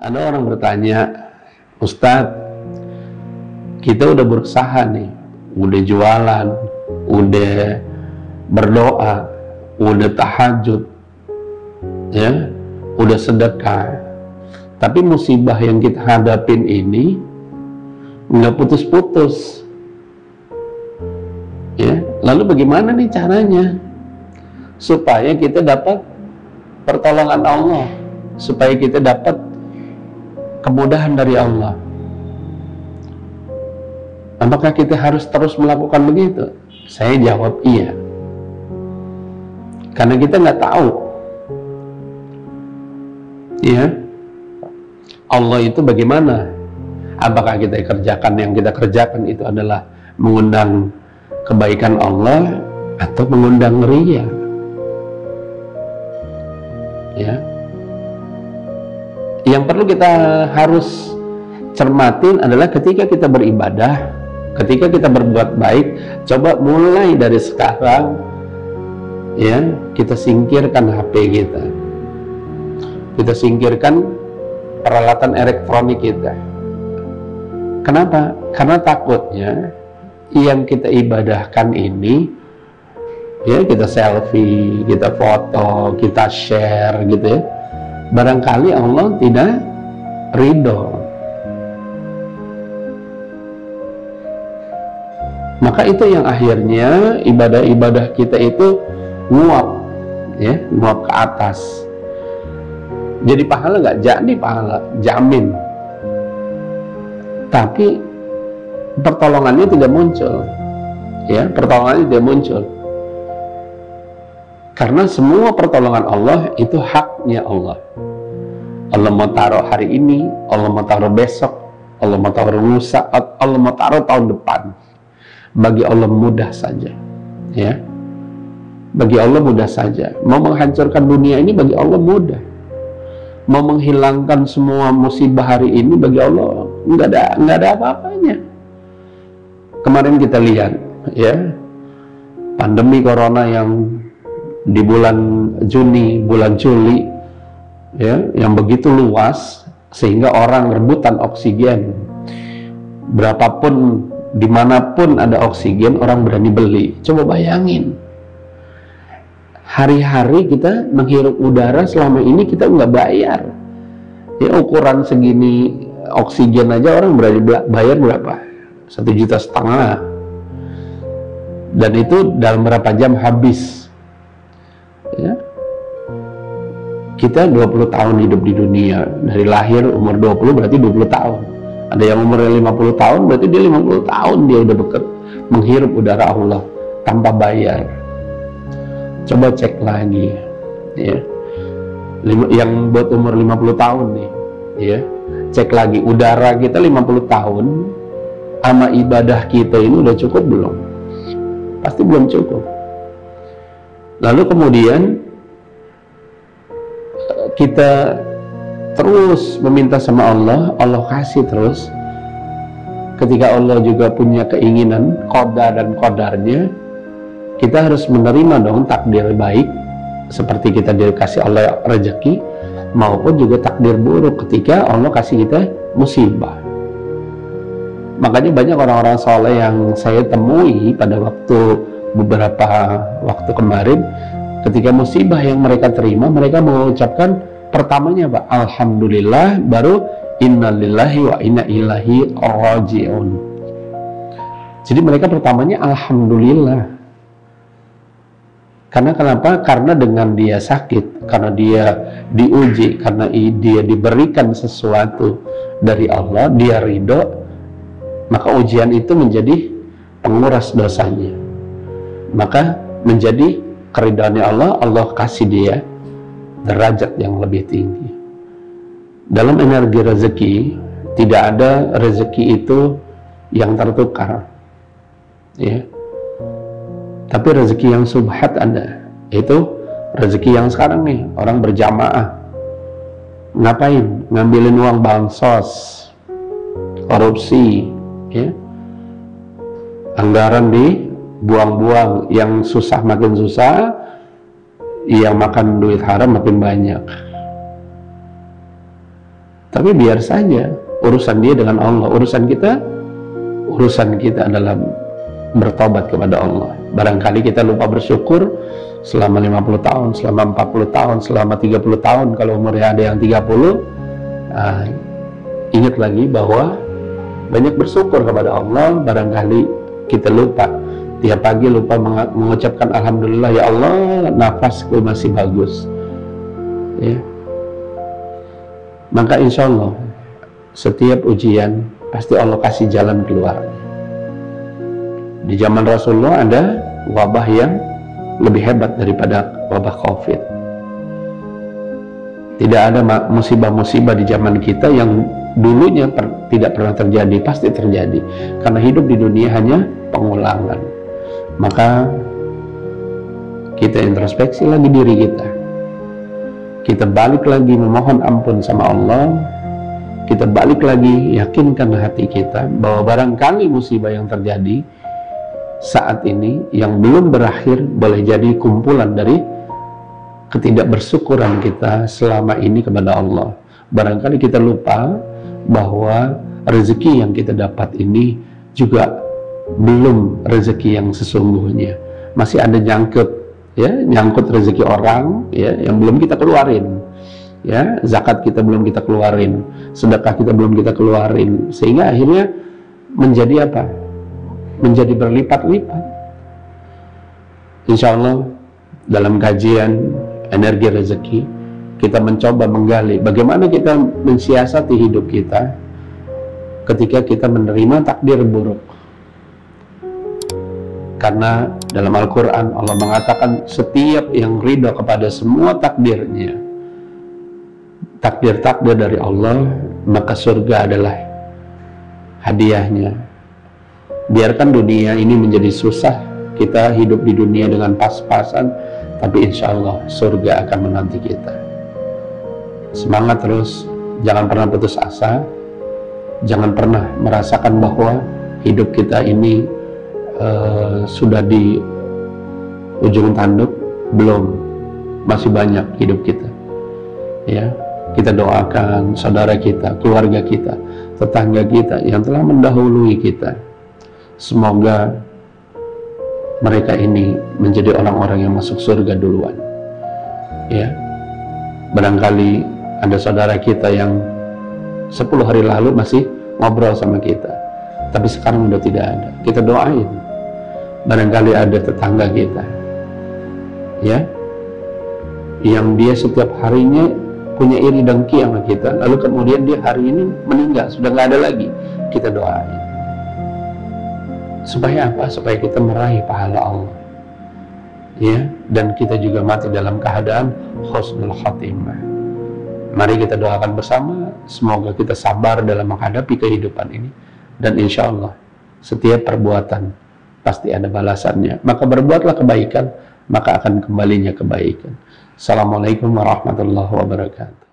Ada orang bertanya, Ustadz, kita udah berusaha nih, udah jualan, udah berdoa, udah tahajud, ya, udah sedekah. Tapi musibah yang kita hadapin ini nggak putus-putus. Ya, lalu bagaimana nih caranya supaya kita dapat pertolongan Allah, supaya kita dapat kemudahan dari Allah. Apakah kita harus terus melakukan begitu? Saya jawab iya. Karena kita nggak tahu. Ya. Allah itu bagaimana? Apakah kita kerjakan yang kita kerjakan itu adalah mengundang kebaikan Allah atau mengundang ria? Ya, perlu kita harus cermatin adalah ketika kita beribadah, ketika kita berbuat baik, coba mulai dari sekarang ya, kita singkirkan HP kita. Kita singkirkan peralatan elektronik kita. Kenapa? Karena takutnya yang kita ibadahkan ini ya kita selfie, kita foto, kita share gitu ya barangkali Allah tidak ridho. Maka itu yang akhirnya ibadah-ibadah kita itu nguap ya nguap ke atas. Jadi pahala nggak jadi pahala jamin. Tapi pertolongannya tidak muncul ya pertolongannya tidak muncul karena semua pertolongan Allah itu haknya Allah. Allah mau taruh hari ini, Allah mau taruh besok, Allah mau taruh lusa, Allah mau taruh tahun depan. Bagi Allah mudah saja. Ya. Bagi Allah mudah saja. Mau menghancurkan dunia ini bagi Allah mudah. Mau menghilangkan semua musibah hari ini bagi Allah nggak ada nggak ada apa-apanya. Kemarin kita lihat ya pandemi corona yang di bulan Juni, bulan Juli, ya, yang begitu luas sehingga orang rebutan oksigen. Berapapun, di mana pun ada oksigen, orang berani beli. Coba bayangin, hari-hari kita menghirup udara selama ini kita nggak bayar. Ya ukuran segini oksigen aja orang berani bayar berapa? Satu juta setengah. Dan itu dalam berapa jam habis kita 20 tahun hidup di dunia. Dari lahir umur 20 berarti 20 tahun. Ada yang umurnya 50 tahun berarti dia 50 tahun dia udah beket menghirup udara Allah tanpa bayar. Coba cek lagi ya. Yang buat umur 50 tahun nih ya. Cek lagi udara kita 50 tahun sama ibadah kita ini udah cukup belum? Pasti belum cukup. Lalu kemudian kita terus meminta sama Allah, Allah kasih terus. Ketika Allah juga punya keinginan, kodar dan kodarnya, kita harus menerima dong takdir baik, seperti kita dikasih Allah rezeki, maupun juga takdir buruk ketika Allah kasih kita musibah. Makanya banyak orang-orang soleh yang saya temui pada waktu beberapa waktu kemarin ketika musibah yang mereka terima mereka mengucapkan pertamanya Pak Alhamdulillah baru innalillahi wa inna ilahi rajiun. Jadi mereka pertamanya Alhamdulillah. Karena kenapa? Karena dengan dia sakit, karena dia diuji, karena dia diberikan sesuatu dari Allah, dia ridho, maka ujian itu menjadi penguras dosanya. Maka menjadi keridhaannya Allah Allah kasih dia derajat yang lebih tinggi. Dalam energi rezeki tidak ada rezeki itu yang tertukar. Ya. Tapi rezeki yang subhat ada. Itu rezeki yang sekarang nih orang berjamaah. Ngapain? Ngambilin uang bansos korupsi ya. Anggaran di buang-buang. Yang susah makin susah yang makan duit haram makin banyak. Tapi biar saja urusan dia dengan Allah. Urusan kita urusan kita adalah bertobat kepada Allah. Barangkali kita lupa bersyukur selama 50 tahun, selama 40 tahun, selama 30 tahun. Kalau umurnya ada yang 30 uh, ah, ingat lagi bahwa banyak bersyukur kepada Allah. Barangkali kita lupa tiap pagi lupa mengucapkan Alhamdulillah ya Allah nafasku masih bagus ya maka insya Allah setiap ujian pasti Allah kasih jalan keluar di zaman Rasulullah ada wabah yang lebih hebat daripada wabah COVID. Tidak ada musibah-musibah di zaman kita yang dulunya per, tidak pernah terjadi, pasti terjadi. Karena hidup di dunia hanya pengulangan. Maka kita introspeksi lagi diri kita. Kita balik lagi memohon ampun sama Allah. Kita balik lagi yakinkan hati kita bahwa barangkali musibah yang terjadi saat ini yang belum berakhir boleh jadi kumpulan dari ketidakbersyukuran kita selama ini kepada Allah. Barangkali kita lupa bahwa rezeki yang kita dapat ini juga belum rezeki yang sesungguhnya. Masih ada nyangkut ya, nyangkut rezeki orang ya yang belum kita keluarin. Ya, zakat kita belum kita keluarin, sedekah kita belum kita keluarin sehingga akhirnya menjadi apa? menjadi berlipat-lipat. Insya Allah dalam kajian energi rezeki kita mencoba menggali bagaimana kita mensiasati hidup kita ketika kita menerima takdir buruk. Karena dalam Al-Quran Allah mengatakan setiap yang ridho kepada semua takdirnya takdir-takdir dari Allah maka surga adalah hadiahnya. Biarkan dunia ini menjadi susah kita hidup di dunia dengan pas-pasan tapi insya Allah surga akan menanti kita. Semangat terus jangan pernah putus asa jangan pernah merasakan bahwa hidup kita ini uh, sudah di ujung tanduk belum masih banyak hidup kita ya kita doakan saudara kita keluarga kita tetangga kita yang telah mendahului kita Semoga mereka ini menjadi orang-orang yang masuk surga duluan. Ya. Barangkali ada saudara kita yang 10 hari lalu masih ngobrol sama kita. Tapi sekarang udah tidak ada. Kita doain. Barangkali ada tetangga kita. Ya. Yang dia setiap harinya punya iri dengki sama kita. Lalu kemudian dia hari ini meninggal. Sudah nggak ada lagi. Kita doain supaya apa? Supaya kita meraih pahala Allah. Ya, dan kita juga mati dalam keadaan husnul khatimah. Mari kita doakan bersama, semoga kita sabar dalam menghadapi kehidupan ini dan insya Allah setiap perbuatan pasti ada balasannya. Maka berbuatlah kebaikan, maka akan kembalinya kebaikan. Assalamualaikum warahmatullahi wabarakatuh.